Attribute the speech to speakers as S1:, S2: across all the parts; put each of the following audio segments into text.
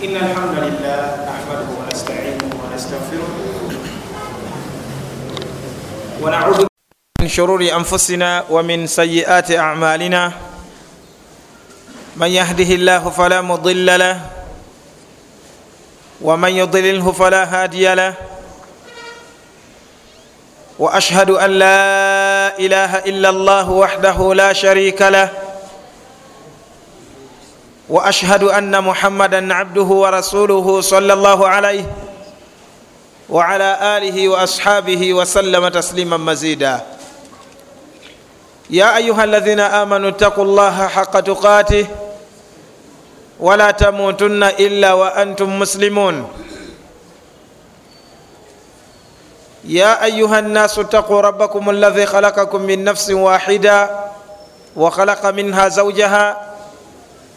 S1: إن الحمد لله نحمده ونستعينه ونستغفره. ونعوذ من شرور أنفسنا ومن سيئات أعمالنا. من يهده الله فلا مضل له ومن يضلله فلا هادي له. وأشهد أن لا إله إلا الله وحده لا شريك له. واشهد ان محمدا عبده ورسوله صلى الله عليه وعلى اله واصحابه وسلم تسليما مزيدا يا ايها الذين امنوا اتقوا الله حق تقاته ولا تموتن الا وانتم مسلمون يا ايها الناس اتقوا ربكم الذي خلقكم من نفس واحده وخلق منها زوجها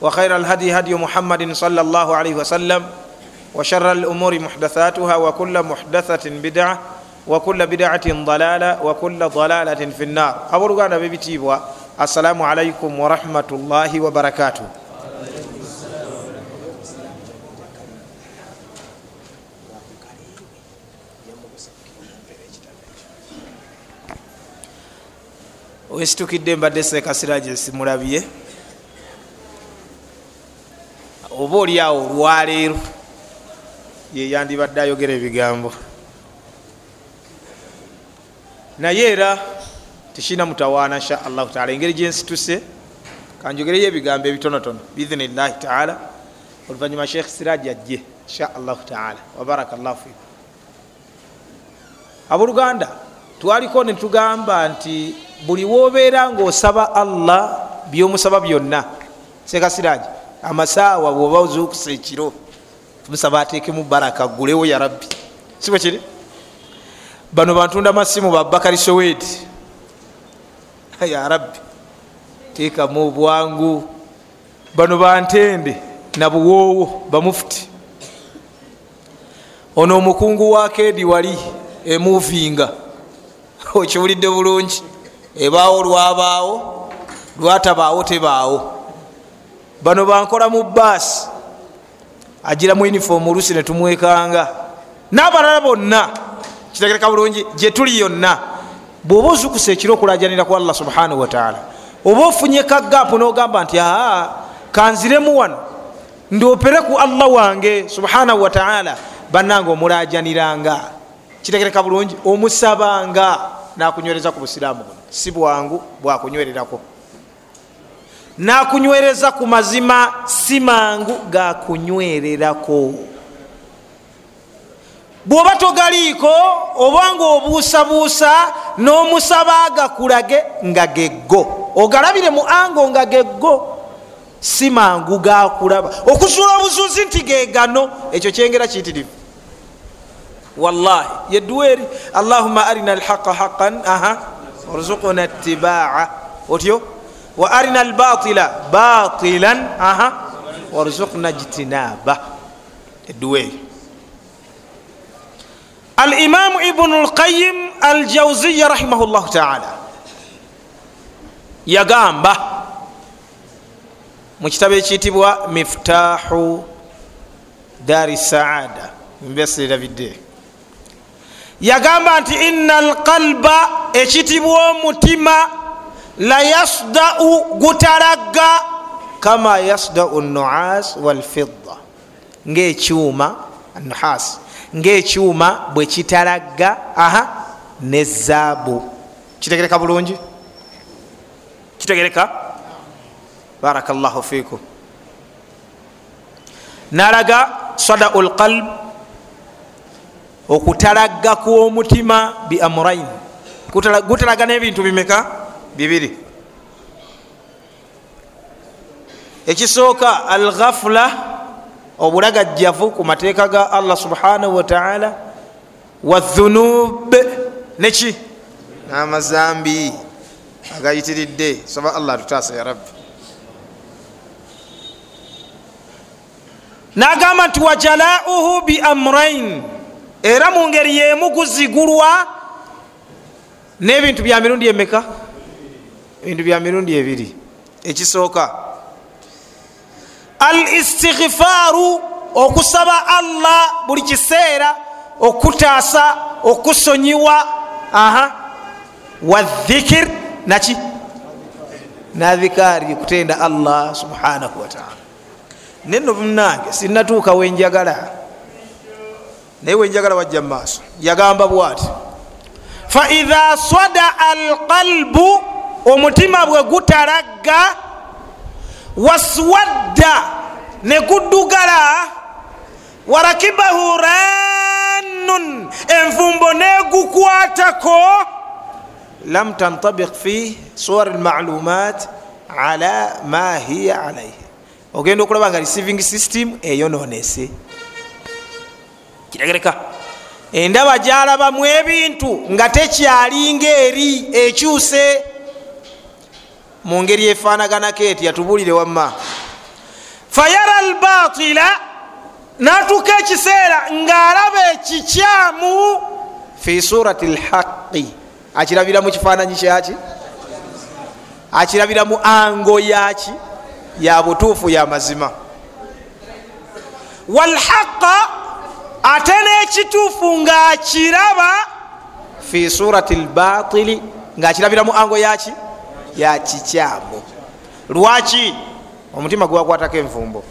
S1: وخير الهدي هدي محمد صلى الله عليه وسلم وشر الأمور محدثاتها وكل محدثة بدعة وكل بدعة ضلالة وكل ضلالة في النار abooluganda bebitiibwa assalamu alaikum warahmatullahi wabarakatuh wesitukidde mbadde seekasira gye simulabye oba oli awo olwaleero yeyandibadde ayogera ebigambo. Naye era tekirina mutawaana insha allahu taala. Engeri gyensituse kanjogereyo ebigambo ebitonotono biidhinillahi taala oluvanyuma sheekh siraji ajje insha allahu taala wabaraka llahu fikum abooluganda twaliko netugamba nti buli wobeera ngaosaba allah byomusaba byonna. Sekasiraji amasaawa bwoba ozukusa ekiro tumusaba ateekemu baraka gulewo ya rabbi. Sibwe kiri? Bano bantunda masimu babakari sowedi ya rabbi teekamu obwangu. Bano bantende nabuwoowo bamufuti ono omukungu wa kedi wali emuvinga okiwulidde bulungi. Ebaawo lwabaawo lwatabaawo tebaawo bano bankola mu baasi agira mu uniform olusi netumwekanga n'abalala bonna kitegereka bulungi gyetuli yonna bwoba ozukusa ekiro okulajanira ku allah subhanahu wataala oba ofunye kagapu nogamba nti aa kanziremu wano ndiopere ku allah wange subhanahu wataala bannanga omulajaniranga kitegereka bulungi omusabanga nakunywereza ku busiraamu buno. Si bwangu bwakunywererako nakunywereza ku mazima si mangu gakunywererako bwoba togaliiko obanga obuusabuusa n'omusaba agakulage nga geggo. Ogalabire mu ango nga geggo si mangu gakulaba okuzuula obuzuuzi nti gegano ekyo kyengera kiyitirivu. Wallahi yeduweeri allahuma arina alhaqa haqan aha orzukuna tibaa otyo wa arina albatila batilan aha warzukna jitinaba eduweeri alimamu ibnu lqayim aljauziya rahimahu llahu taala. Yagamba mu kitabo ekiyitibwa miftahu dari saada. Mbesirabidde yagamba nti ina alqalba ekitibwa omutima la yasdau gutalagga kama yasdau nuas walfidda. Ngaekyuma nuhas ngaekyuma bwe kitalagga aha nezaabu kitegereka bulungi? Kitegereka? Baraka llahu fikum nalaga sadau lqalb okutalagga kw'omutima bi amurain gutalaga n'ebintu bimeka bibiri. Ekisooka al ghafula obulagajjavu ku mateeka ga allah subhanahu wataala wathunub neki n'amazambi agayitiridde. Soba allah atutaasa ya rabbi. Nagamba nti wajalauhu biamrain era mu ngeri yemu guzigulwa n'ebintu bya mirundi emeka ebintu bya mirundi ebiri ekisooka. Al istighfaaru okusaba allah buli kiseera okutaasa okusonyiwa aha. Wadhikir naki? Nadhikaari kutenda allah subhanahu wataala neno munange sinatuuka wenjagala naye wenjagala wajja mumaaso yagamba bwati faidha sada alqalbu omutima bwe gutalagga waswadda ne guddugala warakibahu rannun envumbo negukwatako lam tantabik fi suwar lmalumat ala ma hiya alaihi ogenda okulaba nga receiving system eyononese kitegereka endaba gyalabamu ebintu nga tekyalinga eri ekyuse mu ngeri efaanaganako eti yatubulire wamma. Fayara albatila natuuka ekiseera ng'alaba ekikyamu fi surati lhaqi akirabira mu kifaananyi kyaki akirabira mu ango yaki ya butuufu ya mazima. Walhaqa ate n'ekituufu ng'akiraba fi surati lbatili ng'akirabira mu ango yaki yakikyamu lwaki? Omutima gwewakwatako envumbo.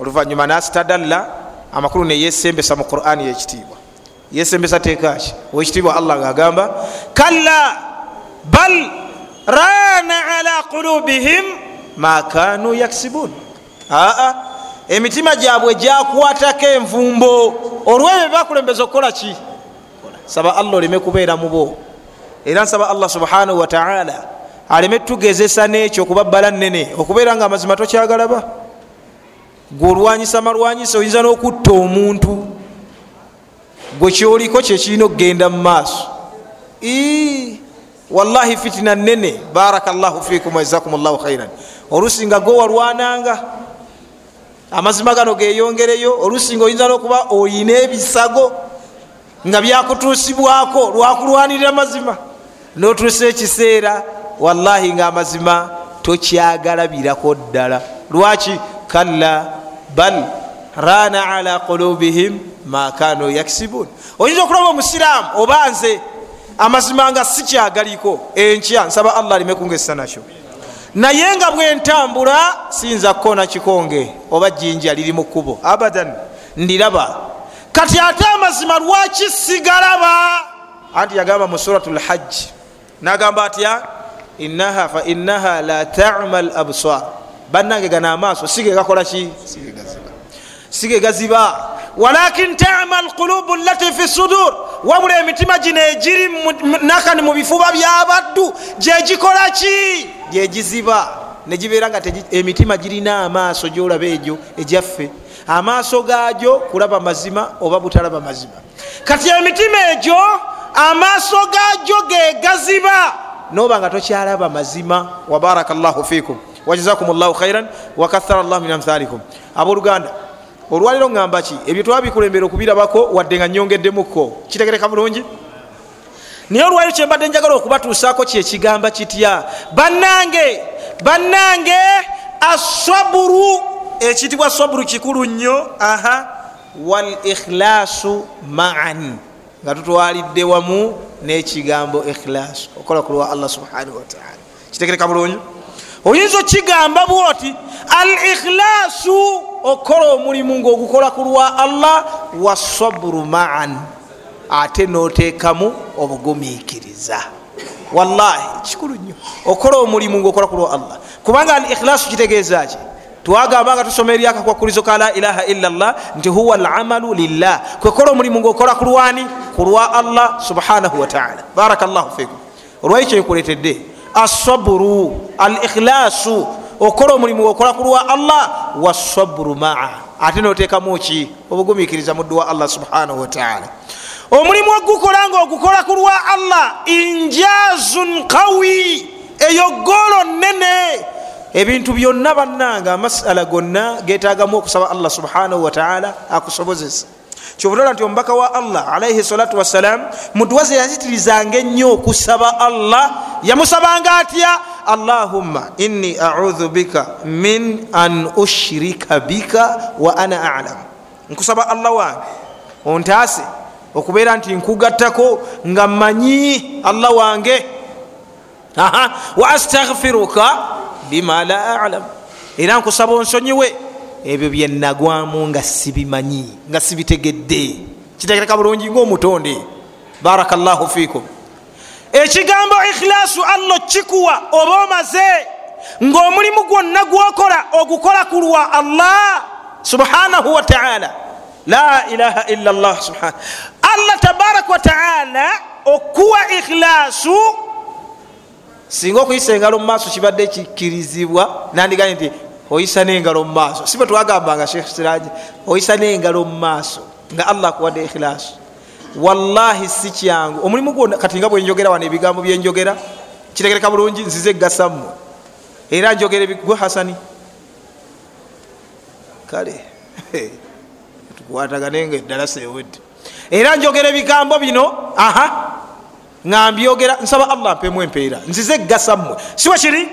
S1: Oluvanyuma nasitadalla amakulu neyesembesa mu qurani yekitiibwa. Yesembesa teekaki owekitiibwa allah ngaagamba kalla bal rana ala qulubihim ma kanu yaksibun. Aa emitima gyabwe gyakwatako envumbo. Olwebyo bakulembeza okukola ki? Saba allah oleme kubeera mubo era nsaba allah subhanahu wataala aleme tugezesa nekyo okubabbala nene okubeera nga amazima tokyagalaba gwe olwanyisa malwanyisa oyinza n'okutta omuntu gwe kyoliko kyekirina okugenda mu maaso. Wallahi fitina nene baraka llahu fikum wajazakum llahu khairan olusinga gwe walwananga amazima gano geyongereyo olusinga oyinza n'okuba oyina ebisago nga byakutuusibwako lwakulwanirira mazima notuusa ekiseera wallahi nga amazima tokyagalabirako ddala. Lwaki? Kalla bal rana ala qulubihim ma kanu yaksibun. Oyinza okulaba omusiraamu oba nze amazima nga sikyagaliko enkya nsaba allah alime kungesa nakyo. Naye nga bwentambula siyinza kukona kikonge oba jinja liri mu kkubo. Abadan ndiraba kati ate amazima lwaki sigalaba? Anti yagamba mu surat lhajji nagamba atya inaha fainaha la tama l absar bannange gana amaaso sigegakolaki sigegaziba walakin tama lqulubu lati fi sudur wabula emitima gino egiri nakani mu bifuba byabaddu gyegikolaki gyegiziba negibeera nga emitima girina amaaso gyolaba egyo egyaffe amaaso gagyo kulaba mazima oba butalaba mazima kati emitima egyo amaaso gagyo gegaziba noba nga tokyalaba mazima. Wabaraka llahu fikum wajazakum llahu khairan wakathara llahu min amthalikum. Abooluganda olwaliro ŋŋamba ki? Ebyo twabikulembera okubirabako wadde nga nyongeddemukko kitegereka bulungi? Naye olwaliro kyembadde njagala okubatuusaako kyekigamba kitya? Bannange bannange asaburu ekitibwa saburu kikulu nnyo. Aha. Wal ikhlasu maan nga tutwalidde wamu n'ekigambo ikhlasu okola kulwa allah subhanahu wataala kitegereka bulungi? Oyinza okigamba bwoti al ikhlasu okola omulimu ngaogukola ku lwa allah wasaburu maan ate noteekamu obugumiikiriza. Wallahi kikulu nnyo. Okola omulimu ngaokola ku lwa allah. Kubanga al ikhlasu kitegeeza ki twagamba nga tusoma eri akakwakulizo ka la ilaha illa llah nti huwa lamalu lillah. Kwekola omulimu ngaokola ku lwani ku lwa allah subhanahu wataala baraka llahu fikum. Olwekyo nkuletedde. Asaburu al ikhlasu okola omulimu ngaokola ku lwa allah wasaburu maa. Ate notekamu ki? Obugumikiriza muddu wa allah subhanahu wataala omulimu ogukola nga ogukola ku lwa allah injazun qawi eyo golo nene ebintu byonna bannanga amasala gonna getagamu okusaba allah subhanahu wataala akusobozesa. Kyobutola nti omubaka wa allah alaihi salatu wassalam muduwaze yazitirizanga ennyo okusaba allah yamusabanga atya? Allahumma inni audhu bika min an ushirika bika wa ana alamu nkusaba allah wange ontaase okubeera nti nkugattako nga mmanyi allah wange. Wa astaghfiruka bima la alam. Era nkusaba onsonyiwe. Ebyo byenagwamu nga sibimanyi nga sibitegedde. Kitegereka bulungi ngaomutonde barakallahu fikum ekigambo ikhilasu allah kikuwa oba omaze ngaomulimu gwonna gwokola ogukola ku lwa allah subhanahu wataala la ilaha illa llah subhana allah tabaraka wataala okuwa ikhilasu singa okuyisa engalo mumaaso kibadde kikkirizibwa nandiganye nti oyisa nengalo mumaaso si bwe twagambanga shekh siraji oyisa nengalo mumaaso nga allah akuwadde ikhilasu wallahi si kyangu. Omulimu gwona kati nga bwenjogera wano ebigambo byenjogera kitegereka bulungi nzize egasammwe era njogera gwe hasani? Kale tukwataganenga eddala sewedde. Era njogera ebigambo bino aha nga mbyogera nsaba allah mpemu empeera nzize egasammwe siwe kiri?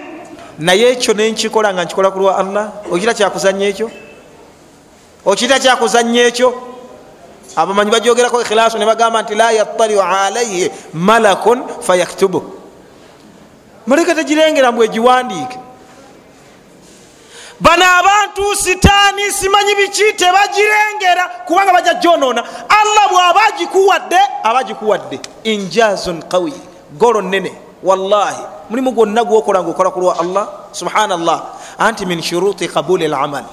S1: Naye ekyo nenkikola nga nkikola ku lwa allah. Okita kyakuzanya ekyo? Okita kyakuzanya ekyo? Abamanyi bajogerako ikhilasu nebagamba nti la yattaliu alaihi malakun fayaktubu maleka tegirengera mbwe egiwandiike bano abantu sitaani simanyi biki tebagirengera kubanga bajja jonona allah bwaba agikuwadde aba agikuwadde. Injazun qawi golo nene wallahi mulimu gwonna gwokola nga okola ku lwa allah? Subhanallah. Anti min shuruti qabuli lamal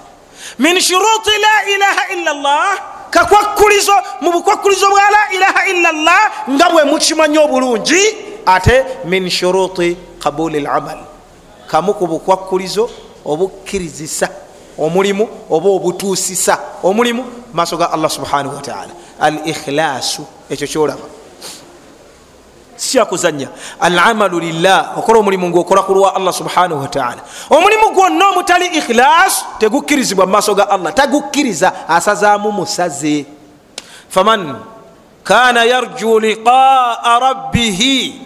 S1: min shuruti la ilaha illa llah kakwakulizo mu bukwakulizo bwa la ilaha illa llah nga bwe mukimanyi obulungi ate min shuruti qabuli lamal kamu ku bukwakulizo obukkirizisa omulimu oba obutuusisa omulimu maaso ga allah subhanahu wataala al ikhilasu ekyo kyolaba. Sikyakuzanya alamalu lillah okola omulimu ngaokola ku lwa allah subhanahu wataala omulimu gwonna omutali ikhilas tegukkirizibwa mu maaso ga allah. Tagukkiriza asazaamu musaze. Faman kana yarju liqaa rabbihi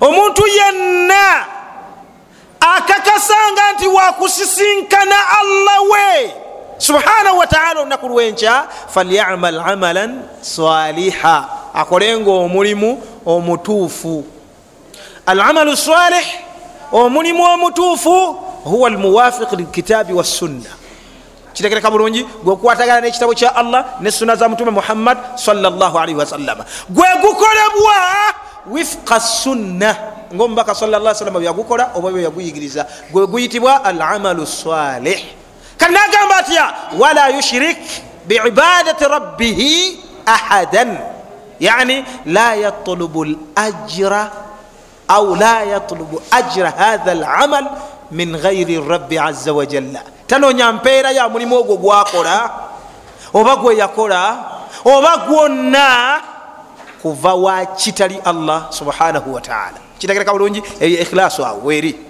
S1: omuntu yenna akakasanga nti wakusisinkana allah we. Subhanahu wataala olunaku lwenkya falyamal amalan saliha akolenga omulimu omutuufu. Alamalu salih omulimu omutuufu huwa almuwafiq lilkitabi wassunna kitegereka bulungi gwekukwatagana nekitabo kya allah ne sunna za mutume muhammad salllahalihi wasallama gwe gukolebwa wifqa sunna ngaomubaka salama byagukola oba byo yaguyigiriza gwe guyitibwa alamalu salih. Kati nagamba atya wala yushrik biibadati rabbihi ahadan. Yani la yatlubu lajra au la yatlubu ajra hatha lamal min gairi rabbi aza wajalla tanonya mpeera ya mulimu ogwo gwakola oba gwe yakola oba gwonna kuva wa kitali allah subhanahu wataala kitegereka bulungi eyo ikhilasu awo weri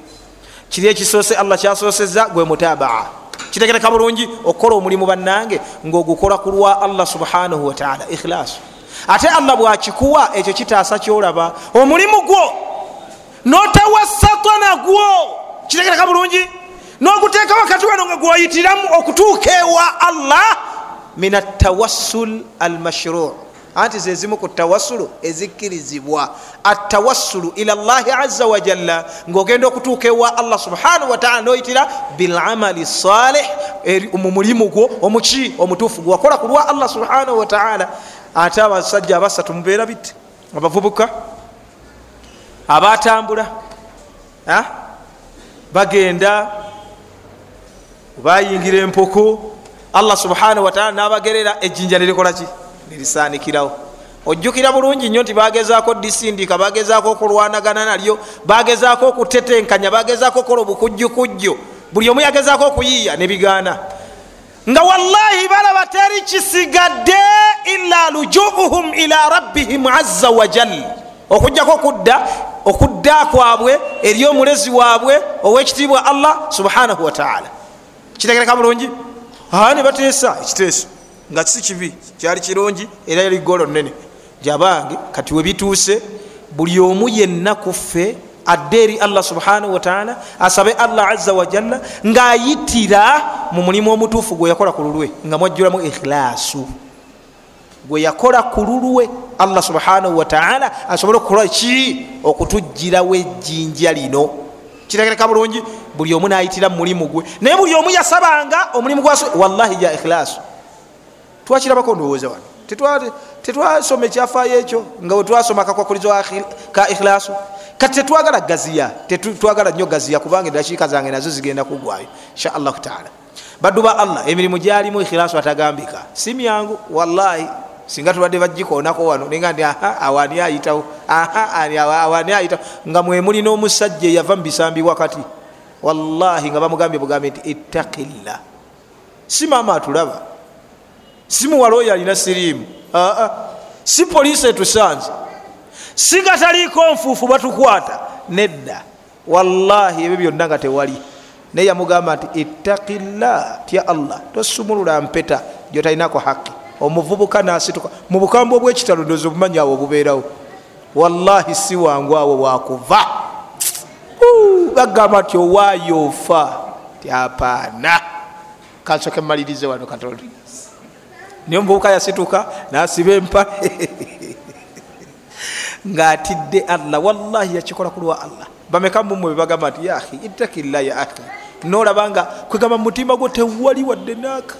S1: kiri ekisoose allah kyasoseza gwe mutabaa. Kitegereka bulungi okukola omulimu bannange ngaogukola ku lwa allah subhanahu wataala ikhilasu ate allah bwakikuwa ekyo kitaasa kyolaba omulimu gwo notawasata nagwo. Kitegereka bulungi noguteeka wakati wano nga gwoyitiramu okutuuka ewa allah min atawassul almashruu anti zezimu ku tawassulu ezikkirizibwa. Atawassulu ila llahi aza wajalla ngaogenda okutuuka ewa allah subhanahu wataala noyitira bilamali salih mu mulimu gwo omuki omutuufu gwewakola ku lwa allah subhanahu wataala ate abasajja abasatu mubeera bitte abavubuka? Abatambula bagenda bayingira empoko allah subhanahu wataala nabagerera ejjinja nerikolaki nerisanikirawo ojjukira bulungi nnyo nti bagezaako disindika bagezaako okulwanagana nalyo bagezaako okutetenkanya bagezaako okukola obukujjukujjo buli omu yagezaako okuyiiya nebigaana nga wallahi balaba teri kisigadde ila lujuuhum ila rabbihim aza wajal okujjako okudda okudda kwabwe eri omulezi waabwe owekitiibwa allah subhanahu wataala kitegereka bulungi? Ne bateesa ekiteeso nga kisi kibi kyali kirungi era yali golo nene jabange kati webituuse buli omu yenna kuffe adde eri allah subhanahu wataala asabe allah aza wajalla ngaayitira mu mulimu omutuufu gwe yakola ku lulwe nga mwajjulamu ikhilaasu gwe yakola ku lulwe allah subhanahu wataala asobole okukola ki? Okutugirawo ejjinja lino. Kitegereka bulungi buli omu nayitira mumulimu gwe. Naye buli omu yasabanga omulimu gwa wallahi ja ikhilaasu twakirabako ndowooza wano. Tetwasoma ekyafaayo ekyo nga wetwasoma akakwakulizo ka ikhilaasu kati tetwagala gaziya tetwagala nnyo gaziya kubanga edakiika zange nazo zigenda kugwayo inshaallahu taala. Baddu ba allah emirimu gyalimu ikhilaasu atagambika. Si myangu wallahi singa tubadde bagikoonako wano nenga ndi awani ayitawo awani ayitawo. Nga mwemuli n'omusajja eyava mu bisambi wakati wallahi nga bamugambye bugambe nti ittaqillah. Si maama atulaba si muwala oyo alina siriimu. Aa si poliisi etusanze. Si gataliiko nfuufu batukwata nedda. Wallahi ebyo byonna nga tewali. Naye yamugamba nti ittaqillah tya allah. Tosumulula mpeta gyotalinako haqi omuvubuka nasituka. Mu bukambwe obwekitalo ndozi obumanyi awo obubeerawo. Wallahi si wangu awo wakuva. Bagamba nti owaayo ofa. Tyapana kansoke mmalirize wano katonda niye omuvubuka yasituka nasiba empale ngaatidde allah wallahi yakikola kulwa allah. Bameka mumwe bebagamba nti yahi ittakillah ya ahi nolabanga kwegamba mumutima gwo tewali wadde naaka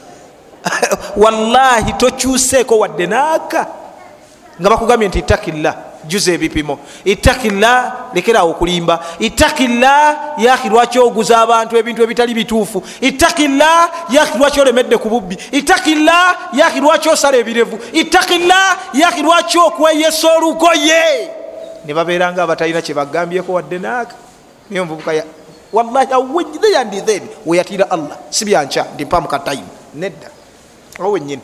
S1: wallahi tokyuseeko wadde naaka nga bakugambye nti ittakillah juza ebipimo. Ittakillah lekerawo okulimba. Ittakillah yahi lwaki oguza abantu ebintu ebitali bituufu. Ittakillah yahi lwaki olemedde ku bubbi. Ittakillah yahi lwaki osala ebirevu. Ittakillah yahi lwaki okweyesa olugoye. Ne babeeranga abatalina kyebagambyeko wadde naaka niye omuvubuka wallahi aweyandithen weyatira allah. Si byanca ndi mpamuka time. Nedda. Awo wenyini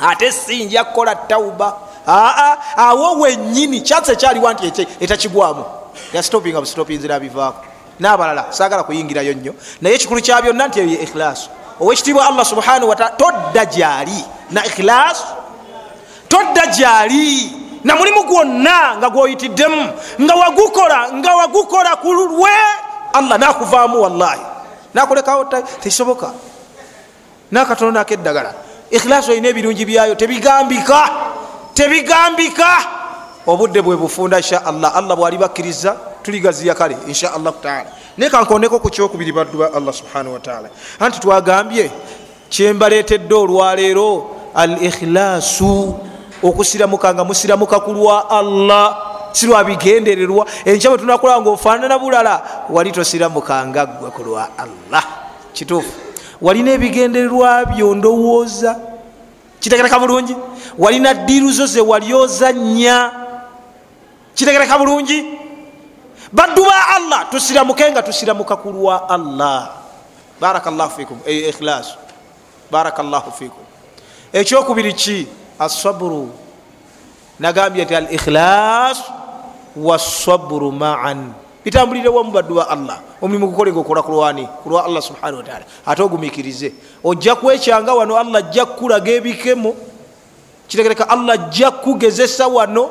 S1: ate sinja kukola tauba aa awo wenyini kyansi ekyaliwa nti etakigwamu. Yastopinga busitopinzira bivaako. Nabalala sagala kuyingirayo nnyo. Naye ekikulu kya byonna nti eyo ikhilaasu owekitiibwa allah subhanahu wataala todda gyali na ikhilaasu todda gyali na mulimu gwonna nga gwoyitiddemu nga wagukola nga wagukola ku lwe allah nakuvaamu wallahi. Nakulekawo tekisoboka. Nakatonda akeddagala ikhilaasu olina ebirungi byayo tebigambika tebigambika. Obudde bwe bufunda insha allah allah bwali bakkiriza tuligaziya kale insha allahu taala. Naye kankondeko ku kyokubiri baddu ba allah subhanahu wataala anti twagambye kyembaleetedde olwaleero al ikhilaasu okusiramuka nga musiramuka ku lwa allah silwabigendererwa enkya bwe tunakola nga ofaanana bulala wali tosiramukanga gwe ku lwa allah. Kituufu. Walina ebigendererwa byo ndowooza kitegereka bulungi? Walina ddiiruzo ze walyozanya kitegereka bulungi? Baddu ba allah tusiramuke nga tusiramuka ku lwa allah. Barakallahu fikum ikhilaasu barakallahu fikum ekyokubiri ki? Asaburu nagambye nti al ikhilaasu wasaburu maan. Bitambulire wamu baddu ba allah omulimu gukole gokola kulwani kulwa allah subhanahu wataala ate ogumikirize. Ojja kwekyanga wano allah ajja kukulaga ebikemo kitegereka allah ajja kugezesa wano.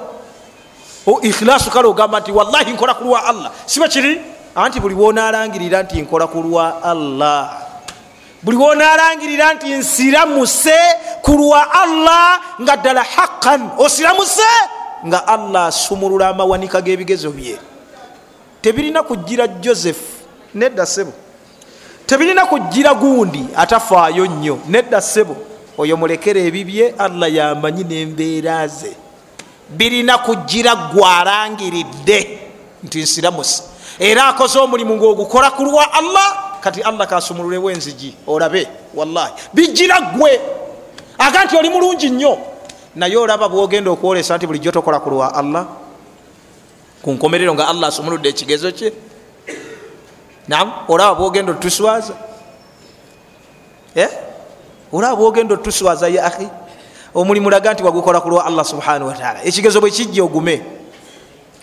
S1: Ikhilaasu kale ogamba nti wallahi nkola kulwa allah. Siba kiri? Anti buli wonalangirira nti nkola kulwa allah. Buli wonalangirira nti nsiramuse kulwa allah nga ddala haqan osiramuse nga allah asumulula amawanika g'ebigezo bye. Tebirina kugira joseph nedda sebo tebirina kugira gundi atafaayo nnyo nedda sebo oyo mulekere ebibye allah yamanyi nembeera ze. Birina kugira gwalangiridde nti nsiramusi. Era akoze omulimu ngaogukola ku lwa allah kati allah kasumululewo enzigi olabe wallahi. Bigira gwe aga nti oli mulungi nnyo. Naye olaba bwogenda okwolesa nti bulijjo tokola ku lwa allah ku nkomerero nga allah asumuludde ekigezo kye nam olaba bwogenda otuswaza olaba ogenda otuswaza ya ahi omulimu laga nti wagukola kulwa allah subhanahu wataala ekigezo bwe kijja ogume.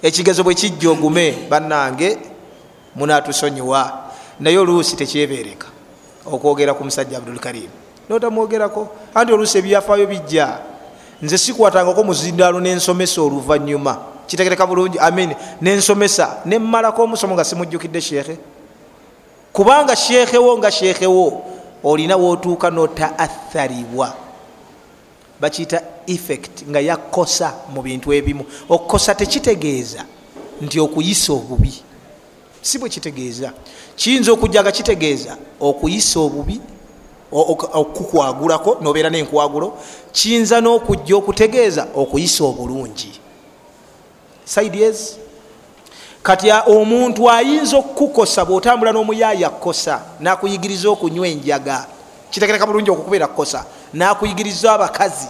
S1: Ekigezo bwe kijja ogume bannange munatusonyiwa naye oluusi tekyebereka. Okwogera ku musajja abdulkarim notamwogerako anti oluusi ebyafaayo bijja. Nze sikwatangako muzindaalo nensomesa oluvanyuma kitegereka bulungi. Amin. Nensomesa. Nemmalako omusomo nga simujjukidde sheekhe kubanga sheekhewo nga sheekhewo olina wootuuka notaatharibwa bakiyita effect nga yakosa mu bintu ebimu. Okukosa tekitegeeza nti okuyisa obubi. Si bwe kitegeeza. Kiyinza okujja nga kitegeeza okuyisa obubi okukwagulako nobeera nenkwagulo. Kiyinza n'okujja okutegeeza okuyisa obulungi. Sides kati omuntu ayinza okukukosa bwotambula n'omuyaaya kukosa nakuyigiriza okunywa enjaga kitegereka bulungi okukubeera kukosa nakuyigiriza abakazi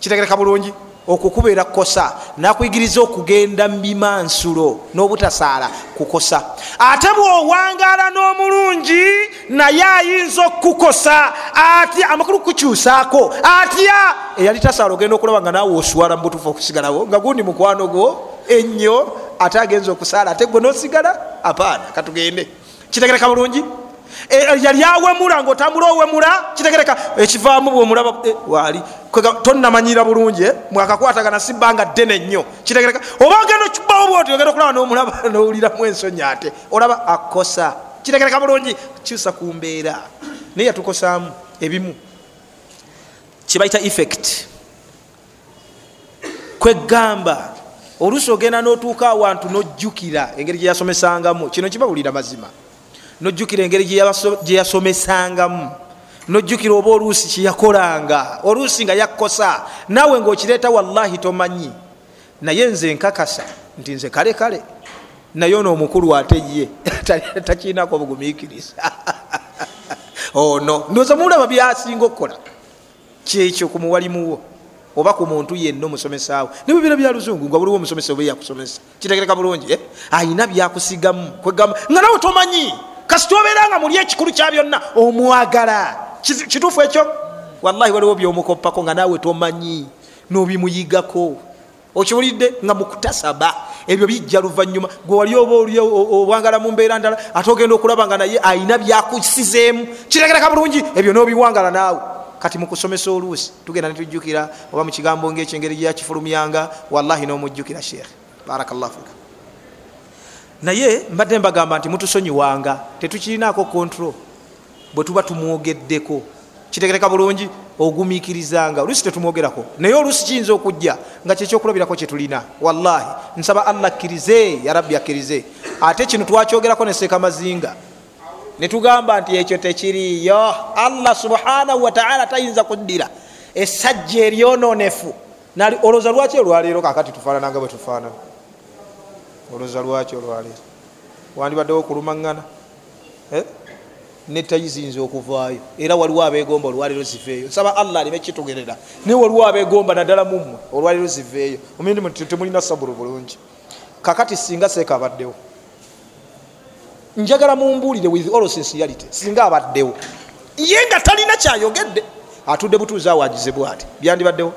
S1: kitegereka bulungi okukubeera kukosa nakuyigiriza okugenda mubimansulo n'obutasaala kukosa. Ate bwowangala n'omulungi naye ayinza okukukosa atya amakulu kukyusaako atya? Eyali tasaala ogenda okulaba nga naawe oswala mubutufu okusigalawo nga gundi mukwano gwo ennyo ate agenza okusaala ate gwe nosigala? Apaana katugende kitegereka bulungi? E, yali awemula ngaotambula owemula? Kitegereka ekivaamu bwemulaba e, wali tonamanyira bulungi e, mwakakwatagana sibanga ddene nnyo. Kitegereka oba ogenda okibawo bwoti ogenda okulaba nomulaba nowuliramu ensonyi ate olaba akosa. Kitegereka bulungi? Kyusa ku mbeera. Naye yatukosaamu ebimu. Kibaita effect. Kwegamba oluusi ogenda notuuka awantu nojjukira engeri gyeyasomesangamu kino kibawulira mazima. Nojjukira engeri gyeyasomesangamu nojjukira oba oluusi kyeyakolanga oluusi nga yakkosa. Naawe ngaokireeta wallahi tomanyi. Naye nze nkakasa nti nze kale kale. Naye ono omukulu ate ye. Takiinako bugumiikiriza ono. Ndoza mulaba byasinga okukola kyekyo ku muwalimuwo oba ku muntu yenna omusomesaawo. Ne bibira bya luzungu nga buliwo omusomesa oba yakusomesa kitegereka bulungi eh? ayina byakusigamu kwegamba nga nawe tomanyi kasita obeera nga muli ekikulu kya byonna omwagala. Kituufu ekyo? Wallahi waliwo byomukoppako nga naawe tomanyi nobimuyigako. Okiwulidde? Nga mukutasaba. Ebyo bijja luvanyuma. Gwe wali oba oli owangala mu mbeera ndala ate ogenda okulaba nga naye ayina byakusizeemu. Kitegereka bulungi ebyo nobiwangala naawe kati mukusomesa oluusi tugenda netujjukira oba mukigambo ngaekyengeri gyakifulumyanga wallahi nomujjukira sheekh barakllah fika. Naye mbadde mbagamba nti mutusonyiwanga tetukirinako kontrol bwe tuba tumwogeddeko. Kitegereka bulungi ogumiikirizanga oluusi tetumwogerako. Naye oluusi kiyinza okujja nga kyekyokulabirako kyetulina wallahi nsaba allah akkirize yarabbi akkirize. Ate kino twakyogerako neseeka mazinga netugamba nti ekyo tekiriyo allah subhanahu wataala tayinza kuddira. Esajja eryononefu olwoza lwaki olwaleero kakati tufaanananga bwe tufaanana? Olwoza lwaki olwaleero? Wandibaddewo okulumaŋŋana eh? netayiziyinza okuvaayo. Era waliwo abegomba olwaleero ziveeyo nsaba allah alime kitugerera naye waliwo abegomba naddala mummwe olwaleero ziveeyo omindi temulina sabulu bulungi. Kakati singa seeka abaddewo njagala mumbulire with all sincerity singa abaddewo. Ye nga talina kyayogedde atudde butuuzi awagize bwati. Byandibaddewo?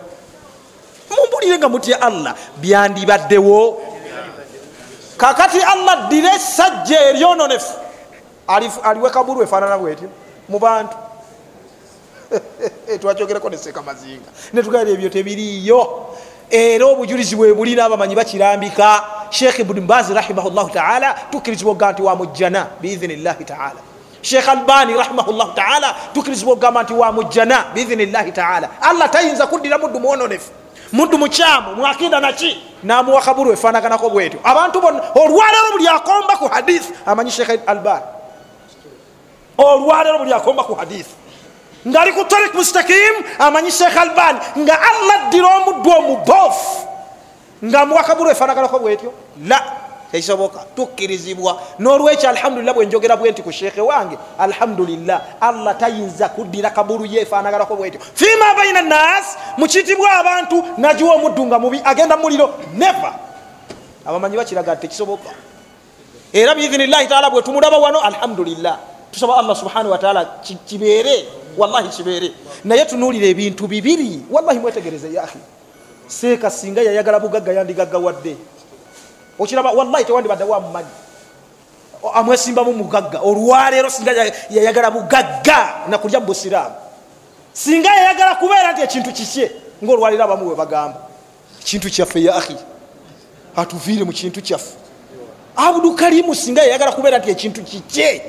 S1: Mumbulire nga mutya allah byandibaddewo. Kakati allah ddire esajja eryononefu. Aliwe kabulu efaanana bwetyo mu bantu. Twakyogereko neseeka mazinga netugaira ebyo tebiriyo era obujulizi bwebuli n'abamanyi bakirambika. Sheekh ibuni mbazi rahimahullahu taala tukkirizibwa oga nti wamujjana biidhinillahi taala. Sheekh albani rahimahullahu taala tukkirizibwa ogamba nti wamujjana biidhinillahi taala. Allah tayinza kuddira muddu mwononefu muddu mukyamu mwakida naki namuwa kaburu efanaganako bwetyo. Abantu bonna olwaleero buli akomba ku hadisi amanyi sheekh albani. Olwaleero buli akomba ku hadisi ngaali ku tarik mustakim amanyi sheekh albani nga allah ddira omuddu omubofu nga muwakabulu efanaganako bwetyo la tekisoboka tukkirizibwa nolwekyo alhamdulillah bwenjogera bwenti ku sheekhe wange alhamdulillah allah tayinza kuddira kabulu ye efanaganako bwetyo fima baina nas mukitibwa abantu nagiwa omuddu nga mubi agenda muliro. Neva abamanyi bakiraga tekisoboka era biidhinillahi taala bwetumulaba wano alhamdulillah. Tusaba allah subhanahu wataala kibeere wallahi kibeere. Naye tunuulira ebintu bibiri. Wallahi mwetegereze yahi seeka singa yayagala bugagga yandigaggawadde. Okiraba wallahi tewandibadde wamumanyi amwesimbamu mugagga. Olwaleero singa yayagala bugagga nakulya mubusiraamu singa yayagala kubeera nti ekintu kikye ngaolwaleero abamu we bagamba ekintu kyaffe yahi atuviire mu kintu kyaffe. Abudukalimu singa yayagala kubeera nti ekintu kikye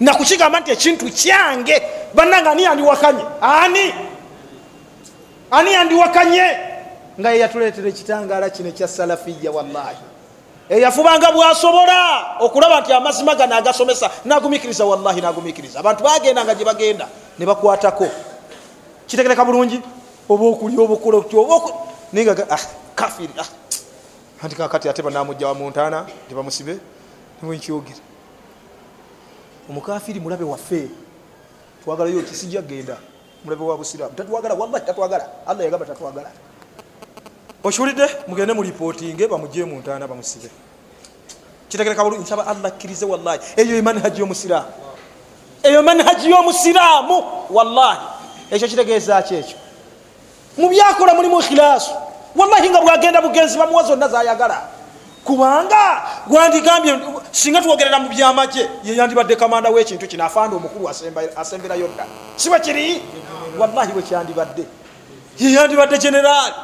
S1: nakukigamba nti ekintu kyange bannanga ani yandiwakanye ani? Ani yandiwakanye nga yeyatuleetera ekitangaala kino ekya salafiya wallahi. Eyafubanga bwasobola okulaba nti amazima gano agasomesa nagumikiriza wallahi nagumikiriza abantu bagendanga gye bagenda ne bakwatako. Kitegereka bulungi? Oba okulya obukula naye nga ah, kafiri ah. anti kakati ate banamujja wa muntana tebamusibe niwenkyogera omukafiri mulabe waffe. Twagalayo kisijja genda mulabe wa busiramu tatwagala wallahi tatwagala. Allah yagamba tatwagala. Okiwulidde? Mugende mulipootinge bamugye muntana bamusibe. Kitegereka bulungi nsaba allah akkirize wallahi. Eyo emanhaji yomusiraamu. Eyo manhaji yomusiraamu wallahi. Ekyo kitegeeza ki ekyo? Mubyakola mulimu khilaasu wallahi nga bwagenda bugenzi bamuwa zonna zayagala kubanga gwandigambye singa twogerera mu byamagye yeyandibadde kamanda wekintu kino afanda omukulu asemberayo dda siwe kiri? Wallahi wekyandibadde yeyandibadde generaali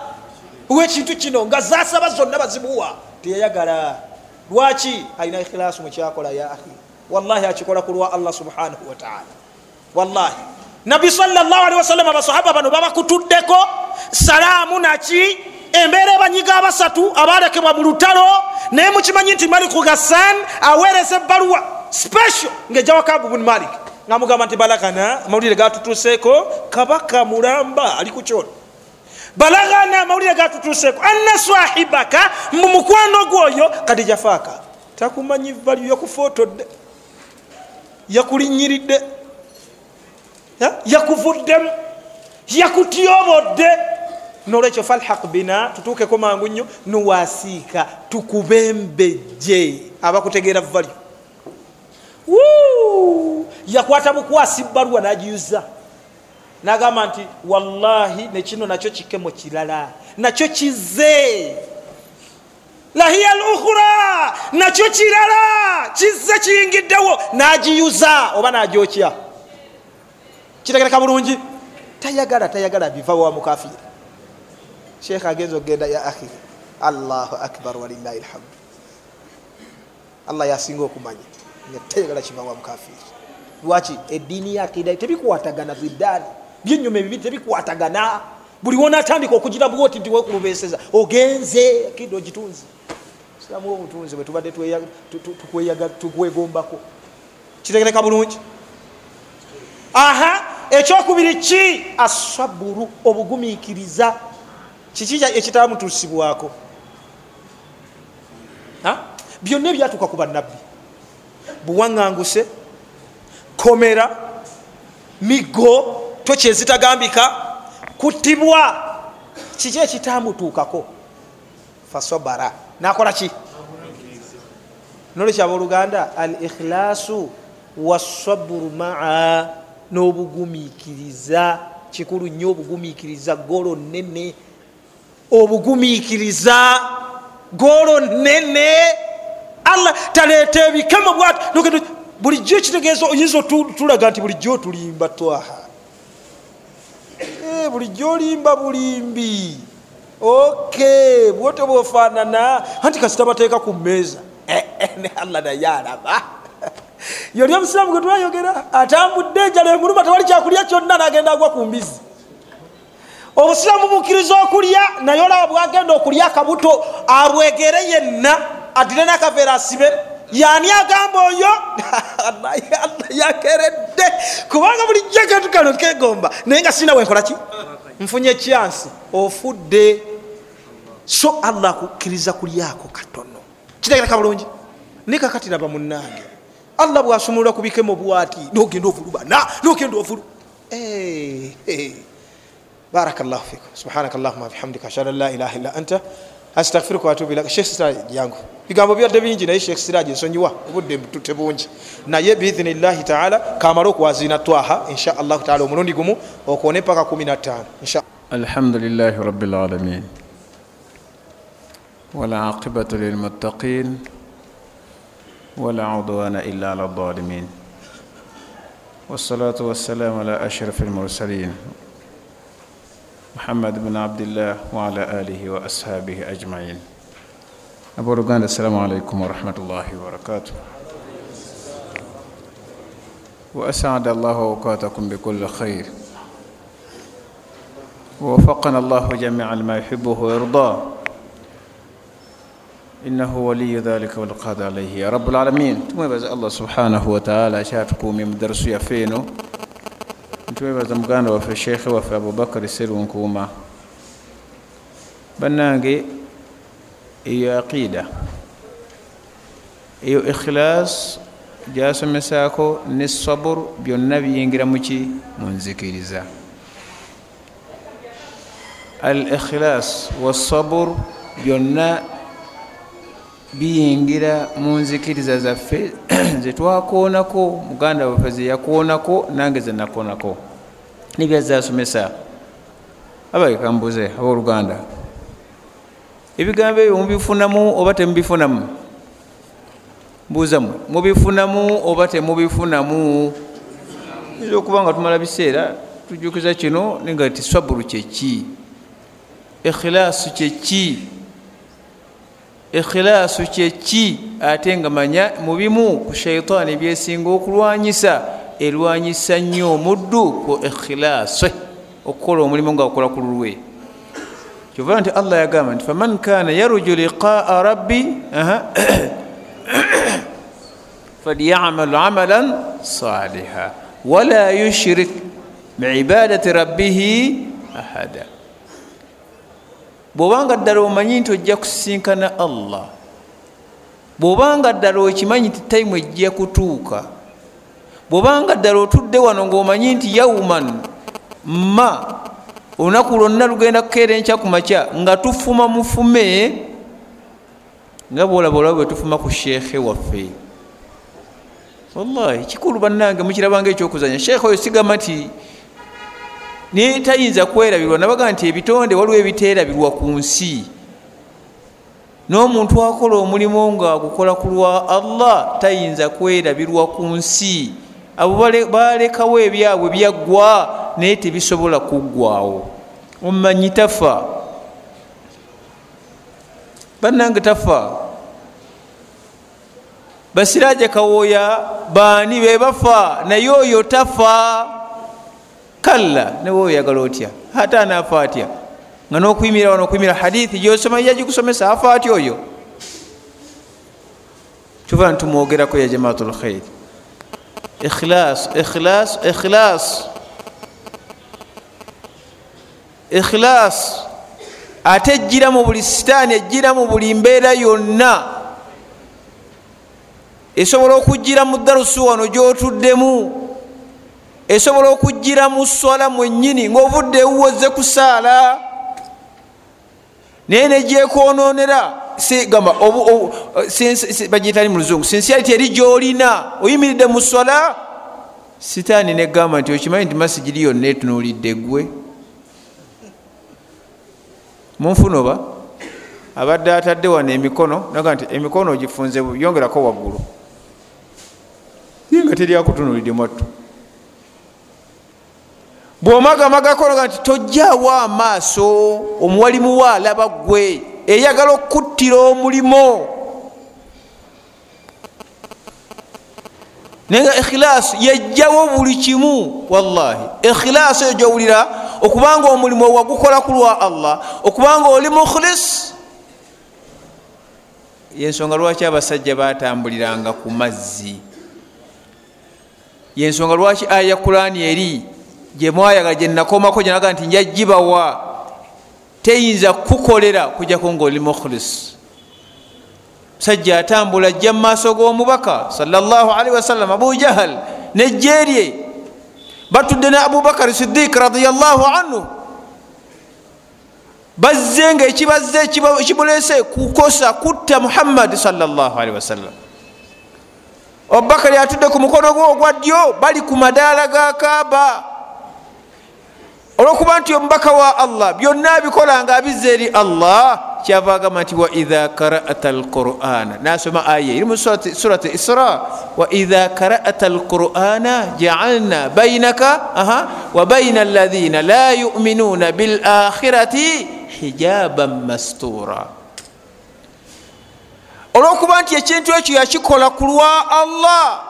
S1: wekintu kino nga zasaba zonna bazimuwa teyayagala. Lwaki alina ikhilaasu mukyakola ya ahi wallahi akikola kulwa allah subhanahu wataala wallahi. Nabbi salllahalihi wasallam abasahaba bano babakutuddeko salaamu naki embeera ebanyiga abasatu abalekebwa mu lutalo naye mukimanyi nti maliku gassan aweereza ebbaluwa special ngaejawakabu buni malik ngamugamba nti balagana amawulire gatutuseeko kabaka mulamba ali ku kyono balagana amawulire gatutuseeko anna swahibaka mu mukwano gwoyo kati jafaaka takumanyi valyu yakufotodde yakulinyiridde yakuvuddemu yakutyobodde nolwekyo falhaq bina tutuukeko mangu nnyo nuwasiika tukubembejje abakutegeera valyu yakwata bukwasi baluwa nagiyuza nagamba nti wallahi nekino nakyo kikemo kirala nakyo kize. Lahiya lukhura nakyo kirala kize kiyingiddewo nagiyuza oba nagyokya kitegereka bulungi? Tayagala tayagala biva wa mukafiri sheekh agenza okgenda ya ahi allahu akbar walilahi lhamdu allah yasinga okumanya. Tayagala kiva wa mukafiri. Lwaki? Ediini yakida tebikwatagana ziddaani byenyuma ebibiri tebikwatagana buli wonatandika okugira bwoti nti wekulubeseza ogenze akida ogitunzi silamu wobutunzi bwetubadde tukwegombako kitegereka bulungi? Aha ekyokubiri ki? Asaburu obugumikiriza kiki ekitamutusibwako byonna ebyatuuka ku bannabbi. Buwaŋŋanguse komera miggo tokyezitagambika kuttibwa. Kiki ekitamutuukako fasobara nakola ki? Nolwekyaba oluganda? Al ikhlaasu wasaburu maa. N'obugumikiriza kikulu nnyo obugumikiriza golo nene obugumikiriza golo nene allah taleeta ebikemo bwat bulijjo ekitegeeza oyinza otulaga nti bulijjo otulimba twaha. Bulijjo olimba bulimbi. Ok bwote bwofaanana. Anti kasita bateeka ku mmeeza. Ne allah naye alaba. Yoli omusiraamu gwe twayogera atambudde enjala emuluma tewali kyakulya kyonna nagenda agwa ku mbizi obusiraamu bukkiriza okulya naye olaba bwagenda okulya akabuto abwegere yenna adire nakaveera asibe. Yani agamba oyo yakeredde. Kubanga bulijjo akantu kano kegomba naye nga sina wenkolaki nfunye kyansi ofudde. So allah akukkiriza kulyako katono. Kitegereka bulungi? Nikakatiraba munange allah bwasumulula kubikemo bwati nogenda ovulubana nogenda ovulu barakallahu fikum. Subhanaka allahuma bihamdika ashhadu an la ilaha illa anta astaghfiruka watubu ilaika sheekh siraji jangu bigambo byadde bingi naye sheekh siraji ensonyiwa obudde tebungi naye biidhinillahi taala kamale okuwaziina twaha insha allahu taala omulundi gumu okone paka 15
S2: alhamdulilahi rabilalamin والعاقبة للمتقين ولا عدوان إلا على الظالمين والصلاة والسلام على أشرف المرسلين muhammad buni abdillah waala alihi wa ashaabihi ajmain. Abooluganda assalamu alaikum warahmatullahi wabarakatuh وأسعد الله أوقاتكم بكل خير ووفقنا الله جميعا ما يحبه ويرضاه إنه ولي ذلك والقادر عليه يا رب العالمين تمبز الله سبحانه وتعالى شاتكم من درس يفينه eno ntwebaza muganda waffe sheekhe waffe abubakari serunkuuma bannange eyo aqida eyo ikhilas gyasomesaako ne sabur byonna biyingira muki mu nzikiriza. Al ikhilas wasabur byonna biyingira mu nzikiriza zaffe zetwakoonako muganda waffe zeyakoonako nange zenakoonako nebyazasomesa abaekambuze abooluganda. Ebigambo ebyo mubifunamu oba temubifunamu? Mbuuzamu mubifunamu oba temubifunamu? Yinza okuba nga tumala biseera tujukiza kino nenga ti saburu kyeki ikhilaasu kyeki ikhilaasu kyeki ate nga manya mubimu ku shaitaani byesinga okulwanyisa erwanyisa nnyo omuddu ku ikhilaase okukola omulimu nga akola ku lulwe. Kyova nti allah yagamba nti faman kana yaruju liqaa rabbi falyamalu amalan saliha wala yushrik biibadati rabbihi ahada bwobanga ddala omanyi nti ojja kusisinkana allah bwobanga ddala okimanyi nti tayimu ejja kutuuka bwobanga ddala otudde wano ngaomanyi nti yauman ma olunaku lwonna lugenda kukeera enkya ku makya nga tufuma mufume nga bwolaba olaba bwe tufuma ku sheekhe waffe. Wallahi kikulu bannange mukirabanga ekyokuzanya sheekhe oyo sigamba nti naye tayinza kwerabirwa. Nabaga nti ebitonde waliwo ebiteerabirwa ku nsi. N'omuntu akola omulimu nga agukola ku lwa allah tayinza kwerabirwa ku nsi. Abo balekawo ebyabwe byaggwa naye tebisobola kuggwawo omumanyi tafa? Bannange tafa? Basiraje kawooya baani bebafa naye oyo tafa kalla newe oyagala otya? Ate anaafa atya nga nokuyimira wano okuyimira hadithi gyosoma yagikusomesa afa atya oyo. Tuva nitumwogerako ya jamaatu lkhairi ikhilas ikhilas ikhilas ikhilas ate ejjira mu buli sitaani ejjira mu buli mbeera yonna. Esobola okujjira mu darusu wano gyotuddemu esobola okujjira mu swala mwennyini ngaovudde ewuwoze kusaala naye negyekononera gamba bagiyitani mu luzungu? Sinsiality eri gyolina oyimiridde mu swala? Sitaani negamba nti okimanyi nti masigiri yonna etunuulidde gwe munfuna oba? Abadde atadde wano emikono naga nti emikono ogifunze yongerako waggulu. Ye nga teryakutunuulidde mwattu bwomagamagako naga nti tojjaawo amaaso omuwalimu wa alaba gwe eyagala okuttira omulimo naye nga ikhilaasi yejjawo buli kimu wallahi. Ikhilaasi eyo gyowulira okubanga omulimu wagukola ku lwa allah okubanga oli mukhlis. Yensonga lwaki abasajja batambuliranga ku mazzi? Yensonga lwaki aya kurani eri gyemwayaga gyenakomako gyenaga nti njagibawa teyinza kukolera kujjako ngaoli mukhlis. Musajja atambula ajja mumaaso g'omubaka salllahalihi wasallam abu jahal nejjeerye batudde ne abubakari sidiiki radiallahu anhu. Bazze nga ekibazze ekimulese kukosa kutta muhammadi salllahalihi wasallam abubakari atudde ku mukono gwe ogwa ddyo bali ku madaala ga kaaba olwokuba nti omubaka wa allah byonna bikola nga abizza eri allah kyava agamba nti waidha karata alqurana. Nasoma aya iri mu surat isra. Waidha karata alqurana jaalna bainaka wa baina alaina la yuminuna bilakhirati hijaban mastura. Olwokuba nti ekintu ekyo yakikola ku lwa allah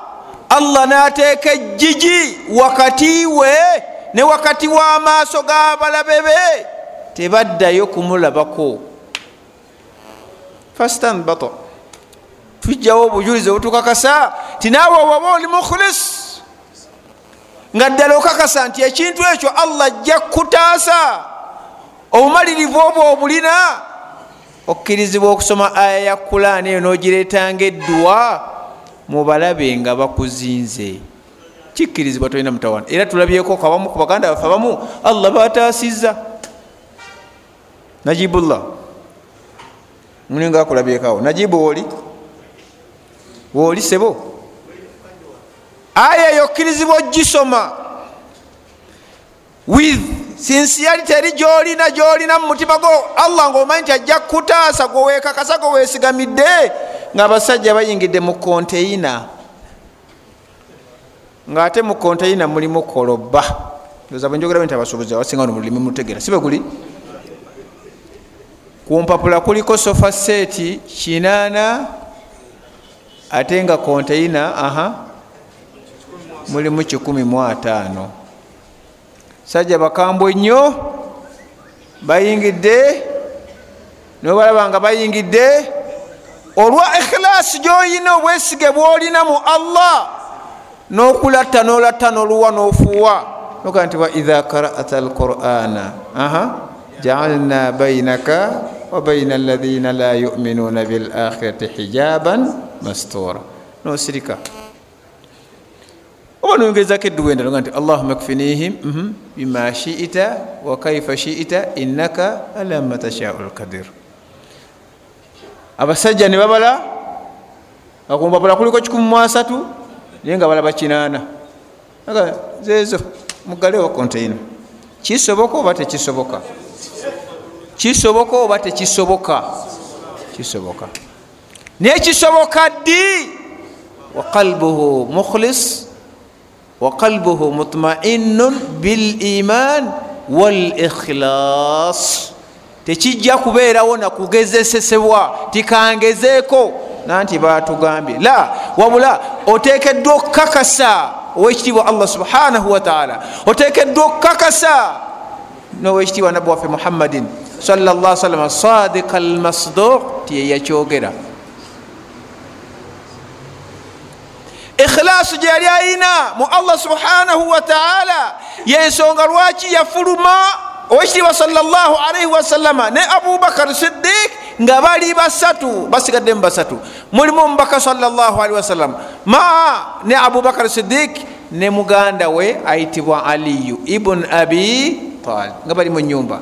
S2: allah nateeka ejjiji wakati we ne wakati w'amaaso g'abalabe be tebaddayo kumulabako. Fastanbato tujjawo obujulizi obutukakasa ti naawe waba oli mukhulis nga ddala okakasa nti ekintu ekyo allah ajja kutaasa obumalirivu obwo obulina okkirizibwa okusoma aya ya kulaani eyo n'ogireetanga eddwa mubalabe nga bakuzinze kikkirizibwa tolina mutawana era tulabyeko kabamu ku baganda baffe abamu allah bataasiza najibullah. Mulinga akulabyekaawo najibu wooli wooli sebo? Aya eyo okkirizibwa ogisoma with sincerity eri gyolina gyolina mu mutima gwo allah ngaomanyi nti ajja kutaasa gwewekakasa gweweesigamidde ngaabasajja bayingidde mu konteina ngaate mu konteina mulimu koloba. Oza bwenjogera nti abasuubuzi abasinga no mulimi mutegera sibe guli? Ku mpapula kuliko sofa seeti kinaana ate nga konteina aha mulimu kikumi mu ataano. Sajja bakambwe nnyo bayingidde nobalaba nga bayingidde olwa ikhilaasi gyoyina obwesige bwolina mu allah nokulatta nolatta noluwa nofuuwa. Noga nti waidha karata alqurana. Jaalna bainaka wa baina alaina la yuminuna bilakhirati hijaban mastura. Nosirika. Oba noyongerezako edduwenda noga nti allahuma kfinihim bima shiita wa kaifa shiita innaka ala ma tashau lkadir abasajja ne babala akumpapula kuliko kikumi mu asatu naye nga balaba kinaana. Zeezo mugalewo konteina kisoboka oba tekisoboka? Kisoboka oba tekisoboka? Kisoboka. Naye kisoboka ddi? Waqalbuhu mukhlis waqalbuhu mutmainun biliman walikhilas tekijja kubeerawo nakugezesesebwa tikangezeeko nanti batugambye. La wabula otekeddwa okukakasa owekitiibwa allah subhanahu wataala otekeddwa okukakasa nowekitiibwa nabbi waffe muhammadin salla salama sadika almasduq tiyeyakyogera ikhilaasu gyeyali ayina mu allah subhanahu wataala yensonga lwaki yafuluma owekitiibwa salllah alaihi wasallama ne abubakar siddiq nga bali basatu basigaddemu basatu. Mulimu omubaka salllahalihi wasallam maa ne abubakar sidik ne muganda we ayitibwa aliyu ibun abi talib nga bali mu nyumba